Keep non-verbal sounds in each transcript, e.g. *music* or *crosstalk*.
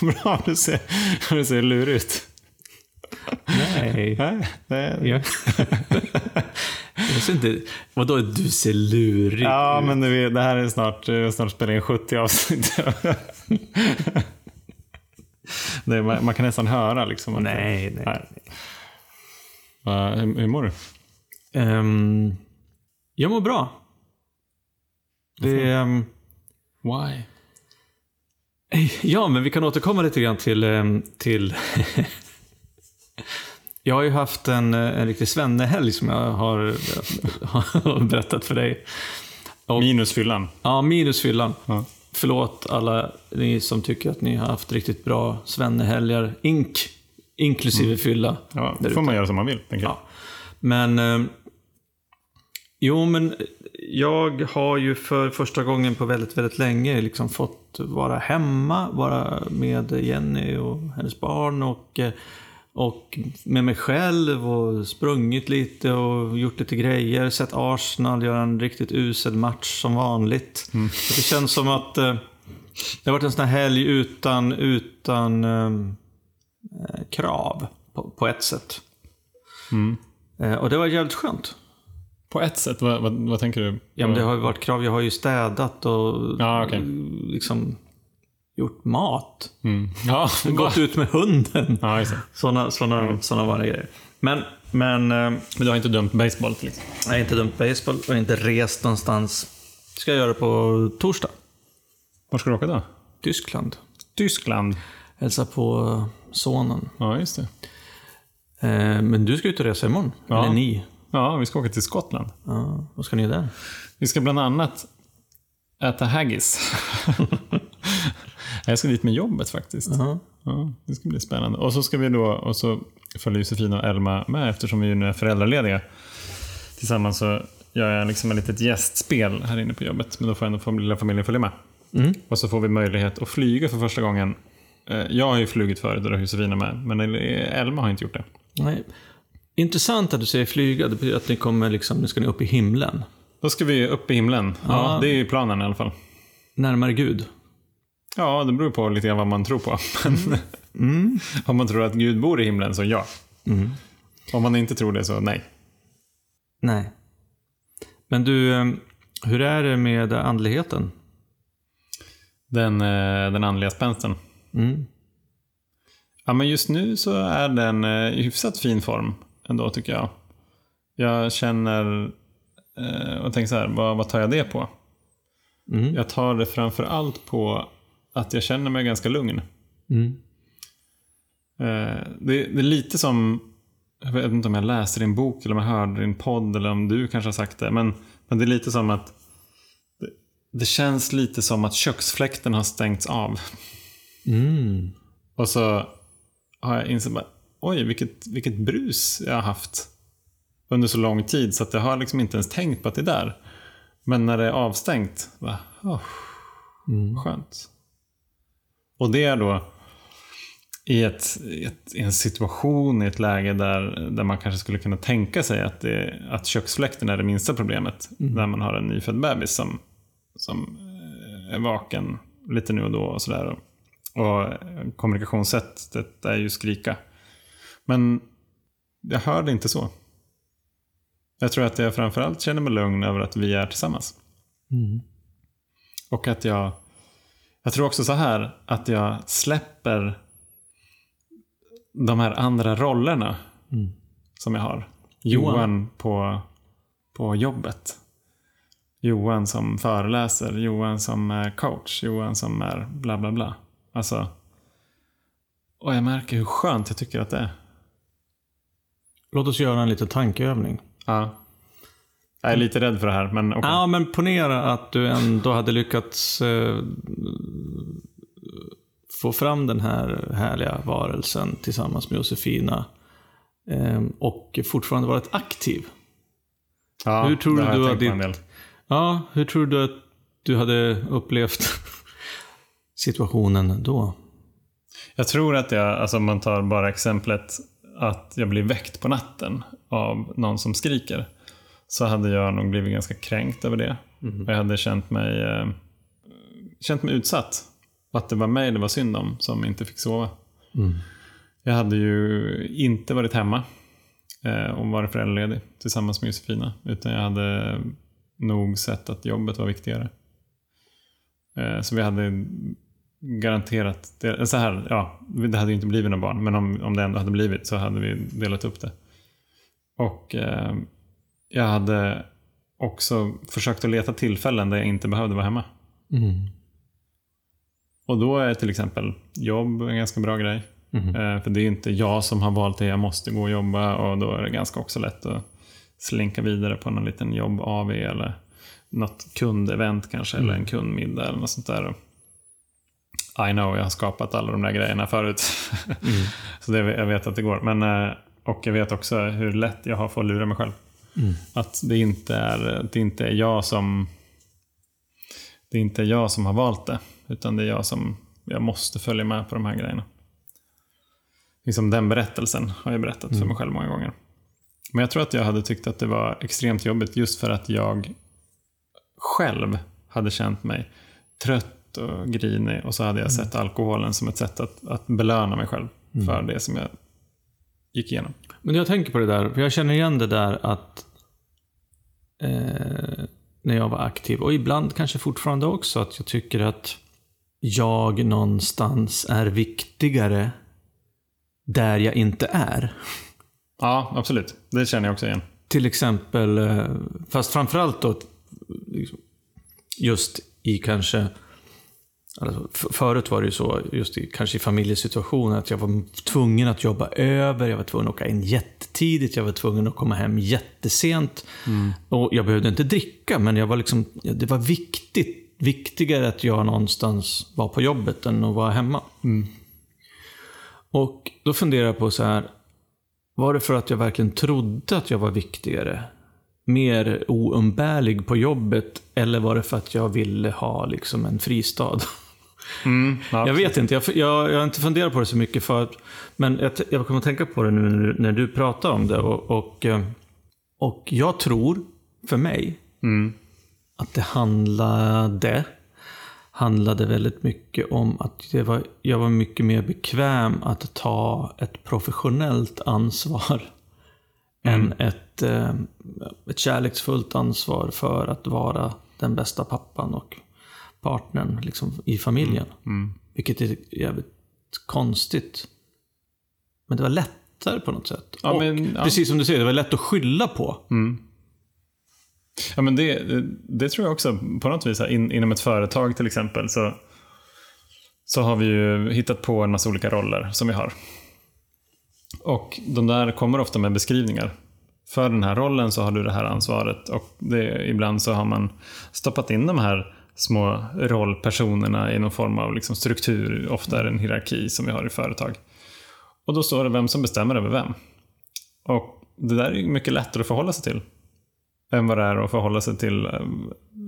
*laughs* Bra, du ser, du ser lurig ut. Nej. *laughs* Nej, det, Jag, *laughs* jag ser inte... Vadå du ser lurig ja, ut? men det, det här är snart, snart spelar in 70 avsnitt. det, man, man kan nästan höra liksom. Nej, nej. Nej. Va, hur, hur mår du? Ehm, jag mår bra. Det ehm, Why? Ja, men vi kan återkomma lite grann till... ehm, till *laughs* jag har ju haft en, eh, en riktig svennehelg som jag har, *laughs* har berättat för dig. Och, Minus fyllan. ja, minus fyllan. Ja. Förlåt alla ni som tycker att ni har haft riktigt bra svennehelgar. Ink, inklusive fylla. Ja, där får man göra som man vill. tänker jag. Ja. Men... Eh, jo, men jag har ju för första gången på väldigt, väldigt länge liksom fått vara hemma, vara med Jenny och hennes barn och, eh, och med mig själv och sprungit lite och gjort lite grejer. Sett Arsenal göra en riktigt usel match som vanligt. Så det känns som att eh, det har varit en sån här helg utan, utan eh, krav på, på ett sätt. Mm. Och det var jävligt skönt. På ett sätt, vad, vad, vad tänker du? Ja, men det har ju varit krav. Jag har ju städat och Ja, okej. liksom gjort mat. Mm. Ja, *laughs* Gått ut med hunden. ja, det. Sådana såna, såna vanliga grejer. Men, men eh, Men du har inte dömt baseball till exempel? jag har inte dömt baseball och inte rest någonstans. ska jag göra på torsdag. Var ska du åka då? Tyskland. Tyskland. Hälsa på eh, sonen. Ja, just det. Eh, Men du ska ut och resa imorgon. Ja. Eller ni. Ja, vi ska åka till Skottland. Ja, vad ska ni göra där? Vi ska bland annat äta haggis. *laughs* jag ska dit med jobbet faktiskt. Ja. Ja, det ska bli spännande. Och så ska vi då, och så följer Josefina och Elma med eftersom vi nu är föräldralediga. Tillsammans så gör jag liksom ett litet gästspel här inne på jobbet. Men då får ändå lilla familjen följa med. Mm. Och så får vi möjlighet att flyga för första gången. Eh, Jag har ju flugit förut och då har Josefina med. Men Elma har inte gjort det. Nej. Intressant att du säger flyga. Det betyder att ni kommer liksom, nu ska ni upp i himlen. Då ska vi upp i himlen. Ja, Ja. det är ju planen i alla fall. Närmare Gud. Ja, det beror på lite grann vad man tror på. *laughs* Men Mm. Om man tror att Gud bor i himlen så ja. Mm. Om man inte tror det så nej. Nej. Men du, eh, hur är det med andligheten? Den, eh, den andliga spänsten. Mm. Ja, men just nu så är den eh, i hyfsat fin form ändå tycker jag. Jag känner eh, och tänker så här, vad, vad tar jag det på? Mm. Jag tar det framför allt på att jag känner mig ganska lugn. Mm. Eh, det, det är lite som, jag vet inte om jag läste din bok eller om jag hörde din podd eller om du kanske har sagt det. Men, men det är lite som att det, det känns lite som att köksfläkten har stängts av. Mm. Och så har jag insett oj vilket, vilket brus jag har haft under så lång tid så att jag har liksom inte ens tänkt på att det är där. Men när det är avstängt, bara, oh, Mm. skönt. Och det är då i, ett, ett, en situation, i ett läge där, där man kanske skulle kunna tänka sig att, det, att köksfläkten är det minsta problemet. När man har en nyfödd bebis som, som eh, är vaken lite nu och då och sådär. Och kommunikationssättet är ju skrika. Men jag hör det inte så. Jag tror att jag framförallt känner mig lugn över att vi är tillsammans. Mm. Och att jag... Jag tror också så här, att jag släpper de här andra rollerna Mm. som jag har. Johan. Johan på, på jobbet. Johan som föreläser, Johan som är coach, Johan som är bla bla bla. Alltså... Och jag märker hur skönt jag tycker att det är. Låt oss göra en liten tankeövning. Ja. Jag är lite rädd för det här, men okej. Ja, men ponera att du ändå hade lyckats eh, få fram den här härliga varelsen tillsammans med Josefina eh, och fortfarande varit aktiv. Ja, hur tror det har du jag tänkt ditt- en del. Ja, hur tror du att du hade upplevt situationen då? Jag tror att jag, alltså om man tar bara exemplet att jag blir väckt på natten av någon som skriker. Så hade jag nog blivit ganska kränkt över det. Och jag hade känt mig, eh, känt mig utsatt. Och att det var mig det var synd om som inte fick sova. Jag hade ju inte varit hemma eh, och varit föräldraledig tillsammans med Josefina. Utan jag hade nog sett att jobbet var viktigare. Eh, så vi hade garanterat, det, så här, ja, det hade ju inte blivit några barn, men om, om det ändå hade blivit så hade vi delat upp det. Och eh, jag hade också försökt att leta tillfällen där jag inte behövde vara hemma. Mm. Och då är till exempel jobb en ganska bra grej. Mhm. Eh, för det är inte jag som har valt det, jag måste gå och jobba och då är det ganska också lätt att slinka vidare på någon liten jobb-AV eller något kundevent kanske, eller en kundmiddag eller något sånt där. I know, jag har skapat alla de där grejerna förut. *laughs* Så det, jag vet att det går. Men, eh, och jag vet också hur lätt jag har för att lura mig själv. Att det inte, är, det inte är jag som det är inte jag som har valt det. Utan det är jag som jag måste följa med på de här grejerna. Liksom den berättelsen har jag berättat för mig själv många gånger. Men jag tror att jag hade tyckt att det var extremt jobbigt just för att jag själv hade känt mig trött och grinig och så hade jag sett alkoholen som ett sätt att, att belöna mig själv för det som jag gick igenom. Men jag tänker på det där, för jag känner igen det där att eh, när jag var aktiv, och ibland kanske fortfarande också, att jag tycker att jag någonstans är viktigare där jag inte är. Ja, absolut. Det känner jag också igen. Till exempel, eh, fast framförallt då liksom, just i kanske Alltså, förut var det ju så, just i, kanske i familjesituationer, att jag var tvungen att jobba över, jag var tvungen att åka in jättetidigt, jag var tvungen att komma hem jättesent. Och jag behövde inte dricka, men jag var liksom, det var viktigt, viktigare att jag någonstans var på jobbet än att vara hemma. Och då funderar jag på så här, var det för att jag verkligen trodde att jag var viktigare? Mer oumbärlig på jobbet? Eller var det för att jag ville ha liksom en fristad? *laughs* Mm, ja, Jag vet inte, jag, jag, jag har inte funderat på det så mycket för Men jag, jag kommer att tänka på det nu när, du- pratar om det. Och, och, eh, och jag tror, för mig, Mm. att det handlade, handlade väldigt mycket om att det var, jag var mycket mer bekväm att ta ett professionellt ansvar än ett, eh, ett kärleksfullt ansvar för att vara den bästa pappan och partnern liksom, i familjen. Vilket är jävligt konstigt. Men det var lättare på något sätt. Ja, och men, ja. precis som du säger, det var lätt att skylla på. Ja, men det, det tror jag också på något vis. In, inom ett företag till exempel så, så har vi ju hittat på en massa olika roller som vi har. Och de där kommer ofta med beskrivningar. För den här rollen så har du det här ansvaret och det, ibland så har man stoppat in de här små rollpersonerna i någon form av liksom struktur. Ofta är det en hierarki som vi har i företag. Och då står det vem som bestämmer över vem. Och det där är mycket lättare att förhålla sig till än vad det är att förhålla sig till eh,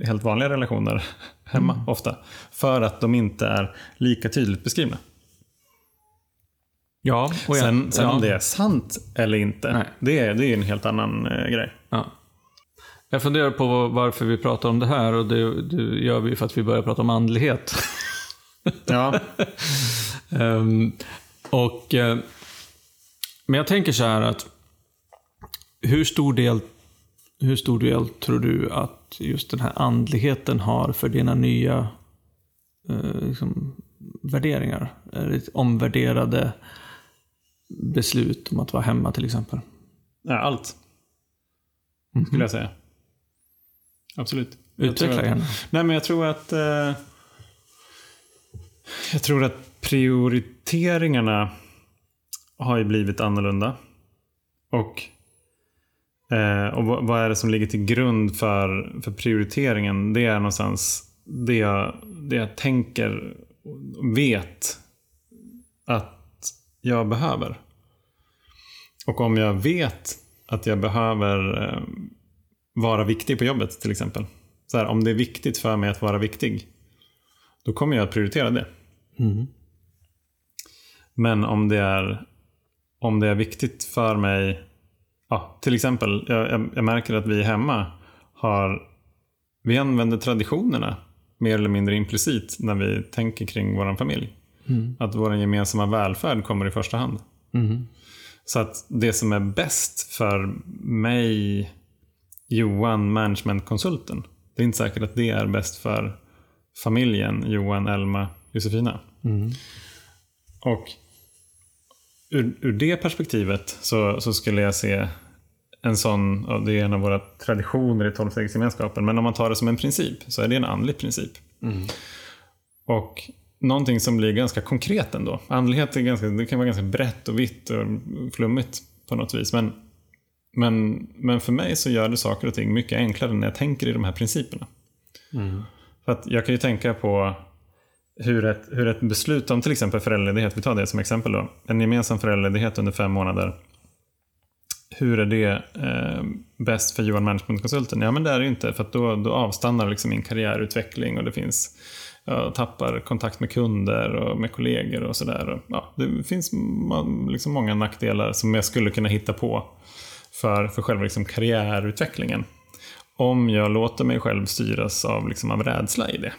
helt vanliga relationer *laughs* hemma ofta. För att de inte är lika tydligt beskrivna. Ja, och Sen, sen ja. om det är sant eller inte, Nej. det är, det är en helt annan eh, grej. Ja. Jag funderar på varför vi pratar om det här och det, det gör vi för att vi börjar prata om andlighet. Ja, *laughs* Ehm, och, eh, men jag tänker så här att hur stor, del, hur stor del tror du att just den här andligheten har för dina nya eh, liksom, värderingar? Omvärderade beslut om att vara hemma till exempel? ja allt. Skulle jag säga. Absolut. Utveckla gärna. Nej, men jag tror att... Eh, jag tror att prioriteringarna har ju blivit annorlunda. Och, eh, och vad, vad är det som ligger till grund för, för prioriteringen? Det är någonstans det jag, det jag tänker och vet att jag behöver. Och om jag vet att jag behöver eh, vara viktig på jobbet till exempel. Så här, om det är viktigt för mig att vara viktig, då kommer jag att prioritera det. Mm. Men om det är, om det är viktigt för mig, ja, till exempel, jag, jag, jag märker att vi hemma har, vi använder traditionerna mer eller mindre implicit när vi tänker kring vår familj. Att vår gemensamma välfärd kommer i första hand. Mm. Så att det som är bäst för mig, Johan, managementkonsulten, det är inte säkert att det är bäst för familjen, Johan, Elma, Josefina. Mm. Och ur, ur det perspektivet så, så skulle jag se en sån, det är en av våra traditioner i tolvstegsgemenskapen, men om man tar det som en princip så är det en andlig princip. Och någonting som blir ganska konkret ändå. Andlighet är ganska, det kan vara ganska brett och vitt och flummigt på något vis. Men, men, men för mig så gör det saker och ting mycket enklare när jag tänker i de här principerna. För att jag kan ju tänka på hur ett, hur ett beslut om till exempel föräldraledighet, vi tar det som exempel då. En gemensam föräldraledighet under fem månader. Hur är det eh, bäst för Johan Managementkonsulten? Ja men det är det ju inte för att då, då avstannar liksom min karriärutveckling och det finns jag tappar kontakt med kunder och med kollegor och sådär. Ja, det finns liksom många nackdelar som jag skulle kunna hitta på för, för själva liksom karriärutvecklingen. Om jag låter mig själv styras av, liksom, av rädsla i det.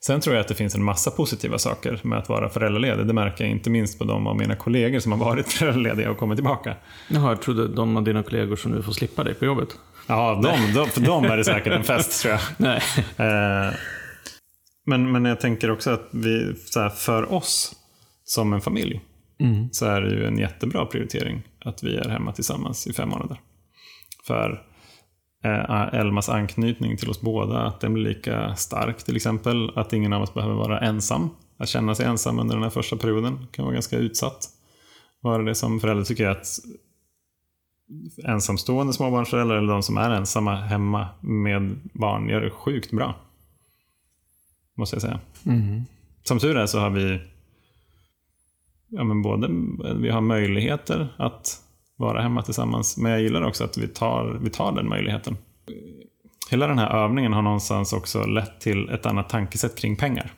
Sen tror jag att det finns en massa positiva saker med att vara föräldraledig. Det märker jag inte minst på de av mina kollegor som har varit *laughs* föräldralediga och kommit tillbaka. Jaha, jag trodde de av dina kollegor som nu får slippa dig på jobbet. Ja, de, de, för dem är det säkert en fest tror jag. *laughs* Nej. Eh, men, men jag tänker också att vi, här, för oss som en familj Mm. så är det ju en jättebra prioritering att vi är hemma tillsammans i fem månader. För eh, Elmas anknytning till oss båda, att den blir lika stark till exempel. Att ingen av oss behöver vara ensam. Att känna sig ensam under den här första perioden kan vara ganska utsatt. Vara det som förälder tycker jag att ensamstående småbarnsföräldrar eller de som är ensamma hemma med barn gör det sjukt bra. Måste jag säga. Mm. Som tur är så har vi ja, men både, vi har möjligheter att vara hemma tillsammans. Men jag gillar också att vi tar, vi tar den möjligheten. Hela den här övningen har någonstans också lett till ett annat tankesätt kring pengar.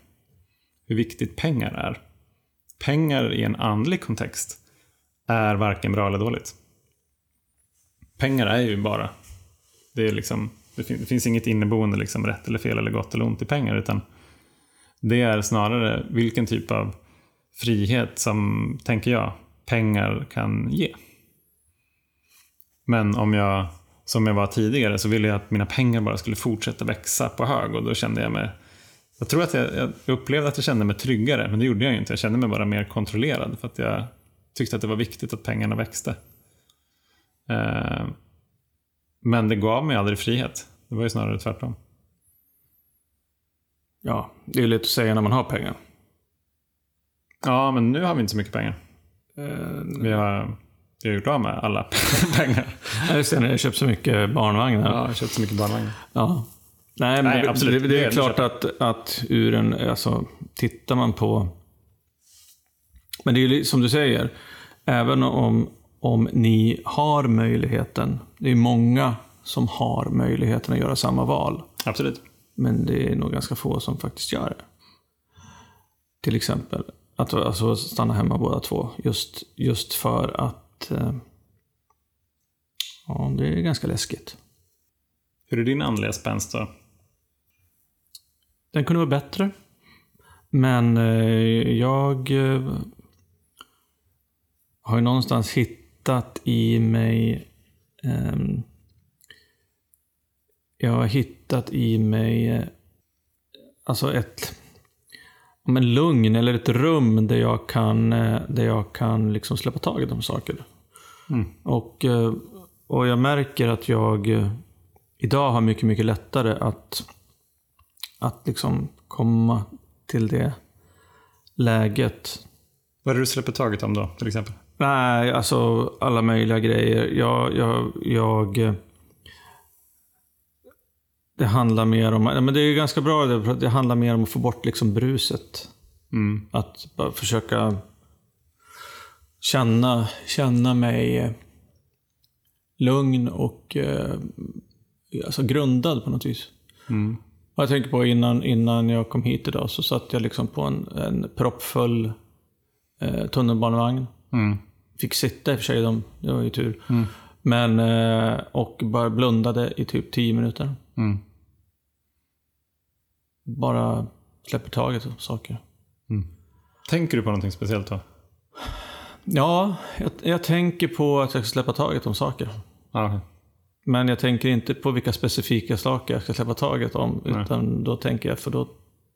Hur viktigt pengar är. Pengar i en andlig kontext är varken bra eller dåligt. Pengar är ju bara, det, är liksom, det, fin- det finns inget inneboende liksom rätt eller fel eller gott eller ont i pengar. utan det är snarare vilken typ av frihet som, tänker jag, pengar kan ge. Men om jag, som jag var tidigare, så ville jag att mina pengar bara skulle fortsätta växa på hög och då kände jag mig jag tror att jag, jag upplevde att jag kände mig tryggare, men det gjorde jag ju inte. Jag kände mig bara mer kontrollerad för att jag tyckte att det var viktigt att pengarna växte. Eh, men det gav mig aldrig frihet. Det var ju snarare tvärtom. Ja, det är lätt att säga när man har pengar. Ja, men nu har vi inte så mycket pengar. Eh, Vi har, vi har gjort av med alla *laughs* pengar. Jag just det, när jag köpt så mycket barnvagnar. Ja, jag har köpt så mycket barnvagnar. Ja. Nej, men Nej, det, absolut. det, det Det är är klart att, att ur en, alltså, tittar man på... Men det är ju som du säger, även om, om ni har möjligheten, det är många som har möjligheten att göra samma val. Absolut. Men det är nog ganska få som faktiskt gör det. Till exempel att alltså, stanna hemma båda två. Just, just för att eh, ja, det är ganska läskigt. Hur är din andliga spänst då? Den kunde vara bättre. Men eh, jag eh, har ju någonstans hittat i mig ehm, Jag har hittat i mig eh, alltså ett om en lugn eller ett rum där jag kan, eh, där jag kan liksom släppa taget om saker. Mm. Och, eh, och jag märker att jag eh, idag har mycket, mycket lättare att, att liksom komma till det läget. Vad är det du släpper taget om då, till exempel? Nej, alltså alla möjliga grejer. Jag, jag, jag... Det handlar mer om... Men det är ju ganska bra, det, det handlar mer om att få bort liksom bruset. Mm. Att bara försöka känna, känna mig eh, lugn och eh, alltså grundad på något vis. Mm. Jag tänker på innan, innan jag kom hit idag så satt jag liksom på en, en proppfull eh, tunnelbanevagn. Mm. Fick sitta i och för sig, de, det var ju tur. Mm. Men, eh, och bara blundade i typ 10 minuter. Mm. Bara släpper taget om saker. Tänker du på någonting speciellt då? Ja, jag, jag tänker på att jag ska släppa taget om saker. Okej. Men jag tänker inte på vilka specifika saker jag ska släppa taget om. Nej. Utan då tänker jag, för då...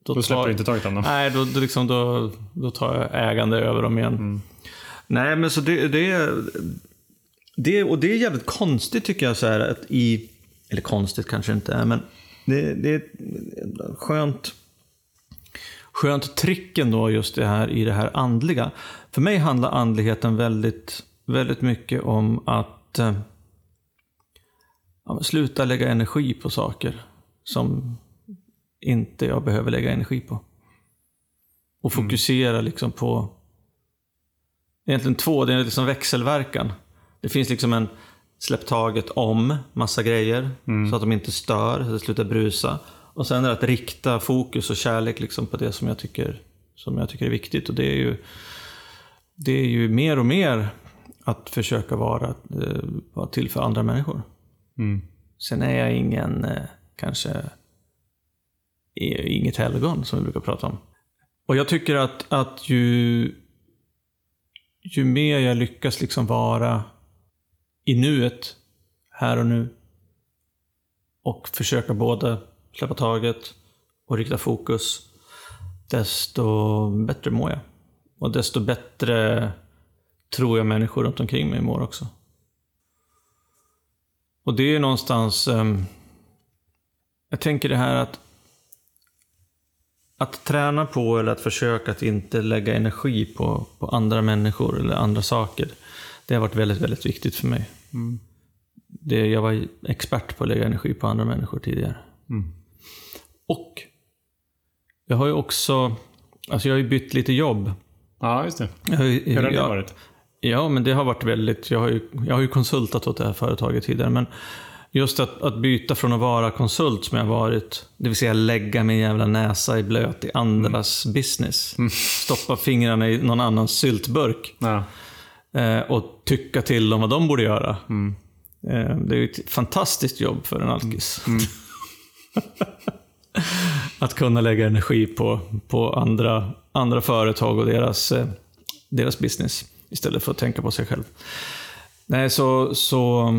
Då släpper du inte taget om dem? Nej, då, då, liksom, då, då tar jag ägande över dem igen. Mm. Nej, men så det, det, är- det, och det är jävligt konstigt tycker jag. Så här, att i, eller konstigt kanske inte är, men det, det är skönt, skönt trick ändå just det här i det här andliga. För mig handlar andligheten väldigt, väldigt mycket om att eh, ja, sluta lägga energi på saker som inte jag behöver lägga energi på. Och fokusera liksom på egentligen två, det är liksom växelverkan. Det finns liksom en släpp taget om massa grejer så att de inte stör, så att det slutar brusa. Och sen är det att rikta fokus och kärlek liksom på det som jag tycker, som jag tycker är viktigt. Och det är ju, det är ju mer och mer att försöka vara, eh, vara till för andra människor. Mm. Sen är jag ingen, eh, kanske, inget helgon som vi brukar prata om. Och jag tycker att, att ju, ju mer jag lyckas liksom vara i nuet, här och nu, och försöka både släppa taget och rikta fokus, desto bättre mår jag. Och desto bättre tror jag människor runt omkring mig mår också. Och det är någonstans... Um, jag tänker det här att... Att träna på eller att försöka att inte lägga energi på, på andra människor eller andra saker. Det har varit väldigt, väldigt viktigt för mig. Det, jag var expert på att lägga energi på andra människor tidigare. Mm. Och jag har ju också... Alltså jag har ju bytt lite jobb. Ja, just det. Jag Hur har det jag- varit? Ja, men det har varit väldigt... Jag har ju, jag har ju konsultat åt det här företaget tidigare, men just att, att byta från att vara konsult som jag varit, det vill säga lägga min jävla näsa i blöt i andras business. Stoppa fingrarna i någon annans syltburk Ja. Eh, och tycka till om vad de borde göra. Eh, det är ju ett fantastiskt jobb för en alkis. *laughs* att kunna lägga energi på, på andra, andra företag och deras, eh, deras business istället för att tänka på sig själv. Nej, så, så,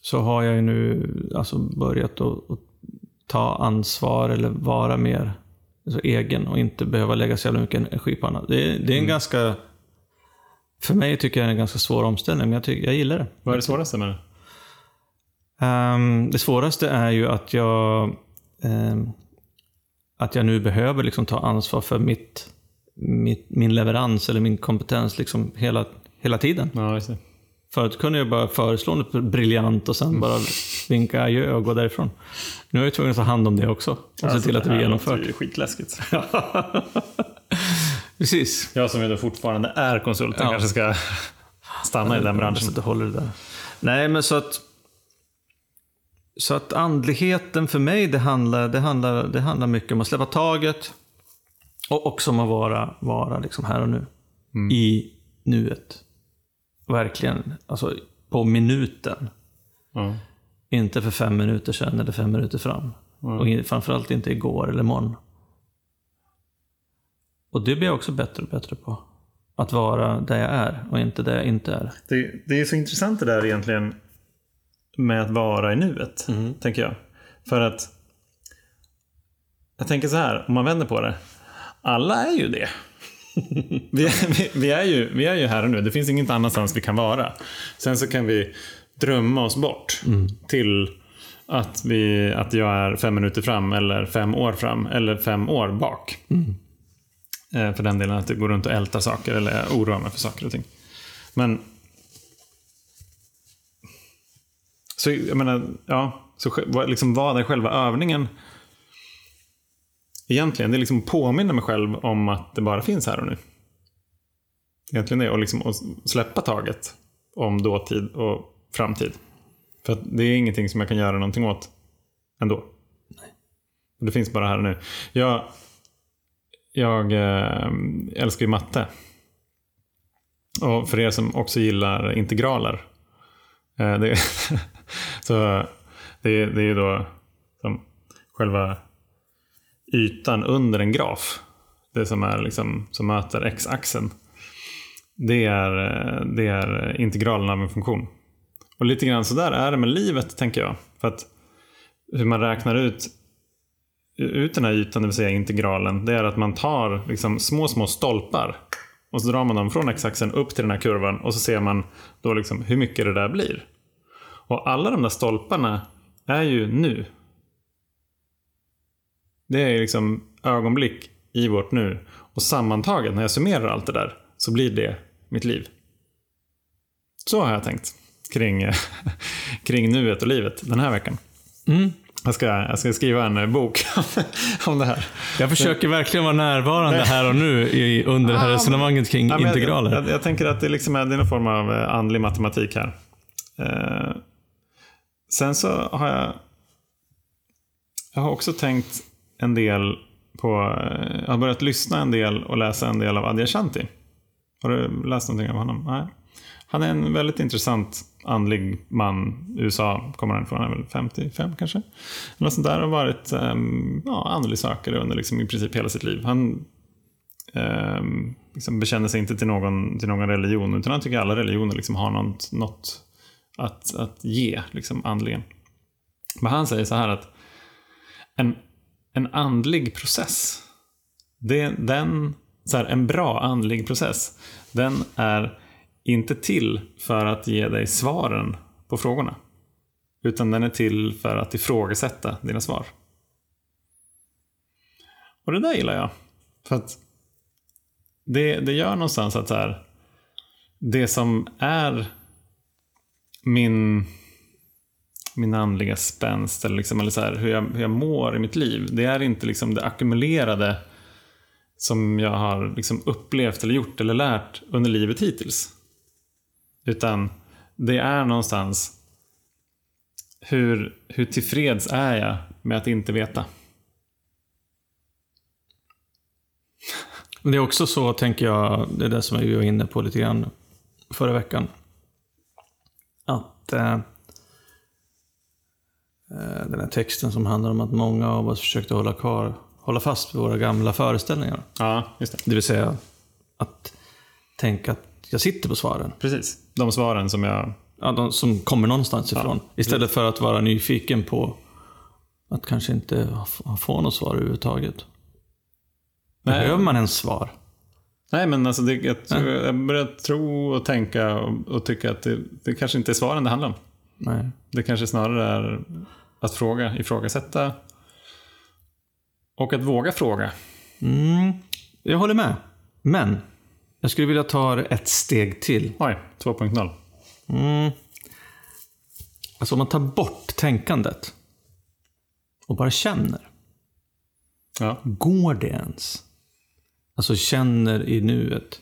så har jag ju nu alltså börjat att, att ta ansvar eller vara mer alltså egen och inte behöva lägga så jävla mycket energi på annat. Det, det är en ganska... För mig tycker jag det är en ganska svår omställning, men jag, tycker, jag gillar det. Vad är det svåraste med det? Ehm, det svåraste är ju att jag, ehm, att jag nu behöver liksom ta ansvar för mitt, mitt, min leverans eller min kompetens liksom hela, hela tiden. Ja. Förut kunde jag bara föreslå något briljant och sen bara vinka adjö och gå därifrån. Nu är jag tvungen att ta hand om det också och se till att det blir genomfört. Alltså, Det är skitläskigt. *laughs* *laughs* Precis. Jag som ju fortfarande är konsult, jag Ja. kanske ska stanna i den branschen. Så håller det där. Nej, men så att... Så att andligheten för mig, det handlar, det handlar, det handlar mycket om att släppa taget. Och också om att vara, vara liksom här och nu. I nuet. Verkligen, alltså på minuten. Ja. Inte för fem minuter sedan eller fem minuter fram. Och i- framförallt inte igår eller imorgon. Och det blir jag också bättre och bättre på. Att vara där jag är och inte där jag inte är. Det, det är så intressant det där egentligen med att vara i nuet, tänker jag. För att jag tänker så här, om man vänder på det. Alla är ju det. *laughs* vi, är, vi, vi, är ju, vi är ju här och nu. Det finns inget annanstans vi kan vara. Sen så kan vi drömma oss bort till att, vi, att jag är fem minuter fram eller fem år fram eller fem år bak. Eh, För den delen att det går runt och ältar saker eller oroar mig för saker och ting. Men så jag menar, ja, så liksom vad är själva övningen? Egentligen, det är liksom påminna mig själv om att det bara finns här och nu. Egentligen det, och liksom släppa taget om dåtid och framtid. För att det är ingenting som jag kan göra någonting åt ändå. Det finns bara här och nu. Jag, jag ehm, älskar ju matte. Och för er som också gillar integraler. Eh, det, *laughs* så det, det är ju då som själva ytan under en graf. Det som, är liksom, som möter x-axeln. Det är, eh, det är integralen av en funktion. Och lite grann så där är det med livet tänker jag. För att hur man räknar ut, ut den här ytan, det vill säga integralen, det är att man tar liksom små, små stolpar och så drar man dem från x-axeln upp till den här kurvan och så ser man då liksom hur mycket det där blir. Och alla de där stolparna är ju nu. Det är liksom ögonblick i vårt nu. Och sammantaget, när jag summerar allt det där, så blir det mitt liv. Så har jag tänkt kring, *laughs* kring nuet och livet den här veckan. Mm. Jag, ska, jag ska skriva en bok *laughs* om det här. Jag försöker verkligen vara närvarande här och nu i, under det här Ah, resonemanget kring Ja, integraler. Jag, jag, jag tänker att det liksom är, det är någon form av eh, andlig matematik här. Eh, sen så har jag Jag har också tänkt en del på, eh, jag har börjat lyssna en del och läsa en del av Adyashanti. Har du läst någonting av honom? Nej. Han är en väldigt intressant andlig man. USA kommer han ifrån, han är väl 55 kanske? Något sånt där och varit um, ja, andlig sökare under liksom i princip hela sitt liv. Han um, liksom bekänner sig inte till någon, till någon religion utan han tycker alla religioner liksom har något, något att, att ge liksom andligen. Men han säger så här att en, en andlig process, det, den, så här, en bra andlig process, den är inte till för att ge dig svaren på frågorna. Utan den är till för att ifrågasätta dina svar. Och det där gillar jag. För att det, det gör någonstans att så här, det som är min, min andliga spänst eller, liksom, eller så här, hur, jag, hur jag mår i mitt liv. Det är inte liksom det ackumulerade som jag har liksom upplevt eller gjort eller lärt under livet hittills. Utan det är någonstans hur, hur tillfreds är jag med att inte veta? Det är också så, tänker jag, det är det som vi var inne på lite grann förra veckan. Att eh, den här texten som handlar om att många av oss försökte hålla kvar, hålla fast vid våra gamla föreställningar. Ja, just det. Det vill säga att tänka att jag sitter på svaren. Precis. De svaren som jag... Ja, de som kommer någonstans ifrån. Istället för att vara nyfiken på att kanske inte få något svar överhuvudtaget. Nej. Behöver man ens svar? Nej, men alltså det, jag, tror, jag börjar tro och tänka och, och tycka att det, det kanske inte är svaren det handlar om. Nej. Det kanske snarare är att fråga, ifrågasätta och att våga fråga. Mm, jag håller med. Men jag skulle vilja ta ett steg till. Oj, 2.0. Mm. Alltså om man tar bort tänkandet och bara känner. Ja. Går det ens? Alltså känner i nuet.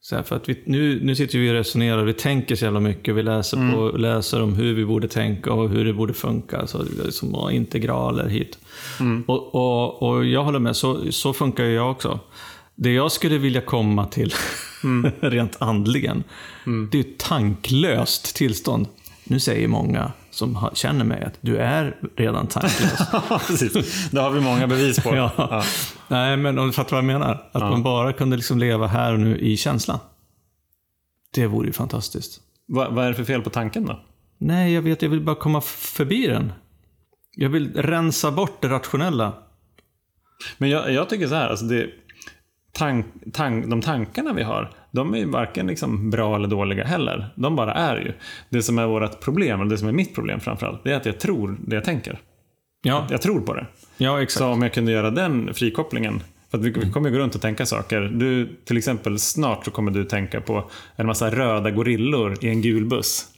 Så här, för att vi, nu, nu sitter vi och resonerar vi tänker så jävla mycket. Vi läser, på, läser om hur vi borde tänka och hur det borde funka. Alltså, som integraler hit. Och, och, och jag håller med, så, så funkar ju jag också. Det jag skulle vilja komma till, *laughs* rent andligen, det är ett tanklöst tillstånd. Nu säger många som känner mig att du är redan tanklös. *laughs* Det har vi många bevis på. *laughs* Ja. Ja. Nej, men om du fattar vad jag menar. Att man bara kunde liksom leva här och nu i känslan. Det vore ju fantastiskt. Vad, vad är det för fel på tanken då? Nej, jag vet, jag vill bara komma förbi den. Jag vill rensa bort det rationella. Men jag, jag tycker så här, alltså det, tank, tank, de tankarna vi har, de är ju varken liksom bra eller dåliga heller. De bara är ju. Det som är vårt problem, och det som är mitt problem framförallt, det är att jag tror det jag tänker. Ja, Jag tror på det. ja exakt. Så om jag kunde göra den frikopplingen. För vi, vi kommer ju gå runt och tänka saker. Du, till exempel snart så kommer du tänka på en massa röda gorillor i en gul buss. *laughs*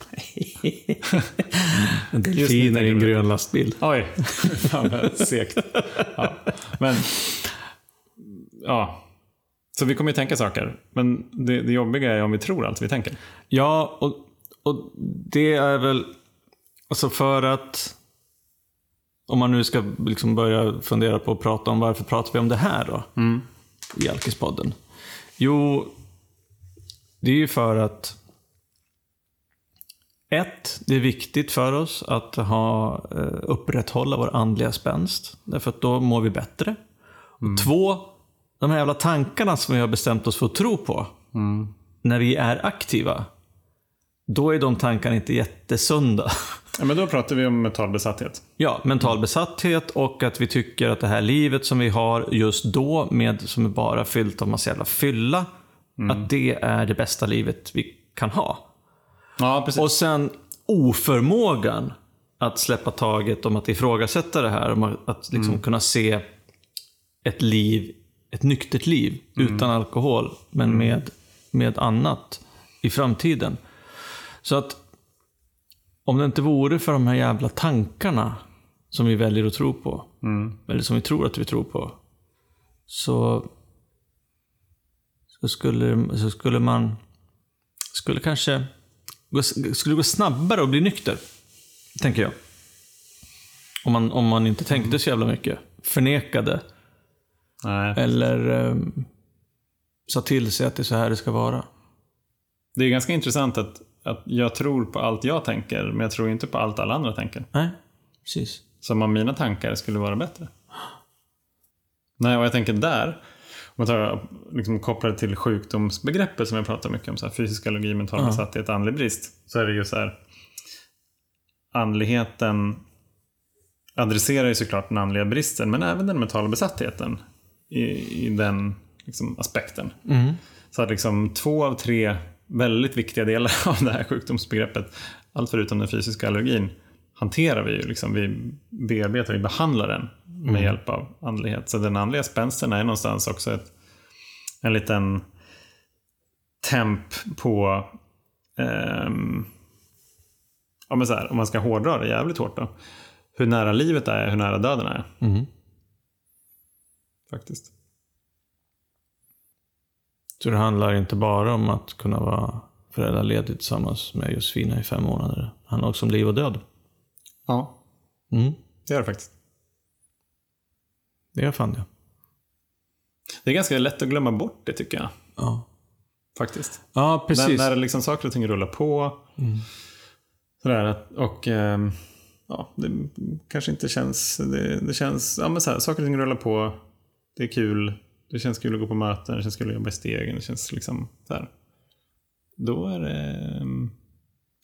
En delfin i en grön lastbil. Oj, *laughs* Fan, vad segt. Ja. Men, ja. Så vi kommer ju tänka saker. Men det, det jobbiga är om vi tror allt vi tänker. Ja, och, och det är väl... Alltså för att... Om man nu ska liksom börja fundera på att prata om varför pratar vi om det här då? I Alkispodden. Jo, det är ju för att ett, det är viktigt för oss att ha, eh, upprätthålla vår andliga spänst. Därför att då mår vi bättre. Och två, de här jävla tankarna som vi har bestämt oss för att tro på. När vi är aktiva. Då är de tankarna inte jättesunda. *laughs* Ja, men då pratar vi om mental besatthet. Ja, mental besatthet och att vi tycker att det här livet som vi har just då, med, som är bara fyllt av massa jävla fylla, att det är det bästa livet vi kan ha. Ja, precis. Och sen oförmågan att släppa taget om att ifrågasätta det här, om att- liksom kunna se ett liv, ett nyktert liv utan alkohol, men med, med annat i framtiden. Så att om det inte vore för de här jävla tankarna som vi väljer att tro på, eller som vi tror att vi tror på, så, så, skulle, så skulle man skulle kanske gå, skulle gå snabbare att bli nykter. Tänker jag. Om man, om man inte tänkte så jävla mycket. Förnekade. Nej. Eller eh, sa till sig att det är så här det ska vara. Det är ganska intressant att, att jag tror på allt jag tänker, men jag tror inte på allt alla andra tänker. Nej, precis. Som om mina tankar skulle vara bättre. Nej, och jag tänker där, om man tar liksom kopplar det till sjukdomsbegreppet som jag pratar mycket om, så här, fysisk allergi, mental Ja. besatthet, andlig brist. Så är det ju så här, andligheten adresserar ju såklart den andliga bristen, men även den mentala besattheten i, i den liksom, aspekten. Mm. Så att liksom två av tre väldigt viktiga delar *laughs* av det här sjukdomsbegreppet, allt förutom den fysiska allergin, hanterar vi ju. Liksom, vi bearbetar, vi behandlar den med hjälp av andlighet. Så den andliga spänsten är någonstans också ett, en liten temp på, ehm, ja, men så här, om man ska hårdra det jävligt hårt då, hur nära livet är, hur nära döden är. Mm. Faktiskt. Så det handlar inte bara om att kunna vara föräldraledig tillsammans med Josefina i fem månader. Det handlar också om liv och död. Ja, Mm. det gör det faktiskt. Det gör fan det. Det är ganska lätt att glömma bort det tycker jag. Ja, Faktiskt. ja precis. när liksom saker och ting rullar på. Sådär, att- och ehm, ja, det kanske inte känns... Det, det känns... Ja, men så här, saker och ting rullar på. Det är kul. Det känns kul att gå på möten. Det känns kul att jobba i stegen. Det känns liksom så här. Då är det, ehm,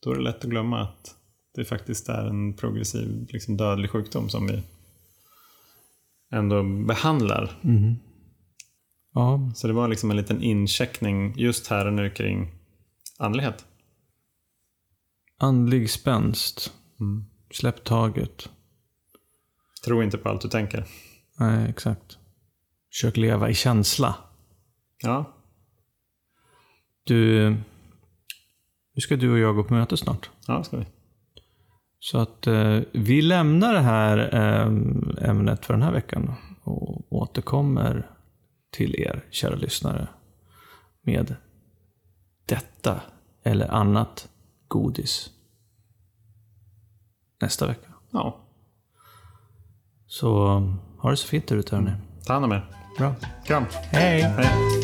då är det lätt att glömma att det faktiskt är en progressiv liksom dödlig sjukdom som vi ändå behandlar. Ja, Så det var liksom en liten incheckning just här och nu kring andlighet. andlig spänst. Släpp taget. Tro inte på allt du tänker. Nej, exakt. Försök leva i känsla. Ja, Du, nu ska du och jag gå på möte snart. ja ska vi. Så att eh, vi lämnar det här eh, ämnet för den här veckan och återkommer till er, kära lyssnare, med detta eller annat godis nästa vecka. Ja, Så ha det så fint där ute hörni. Ta hand om er. Bra. Kram. Hej! Hej.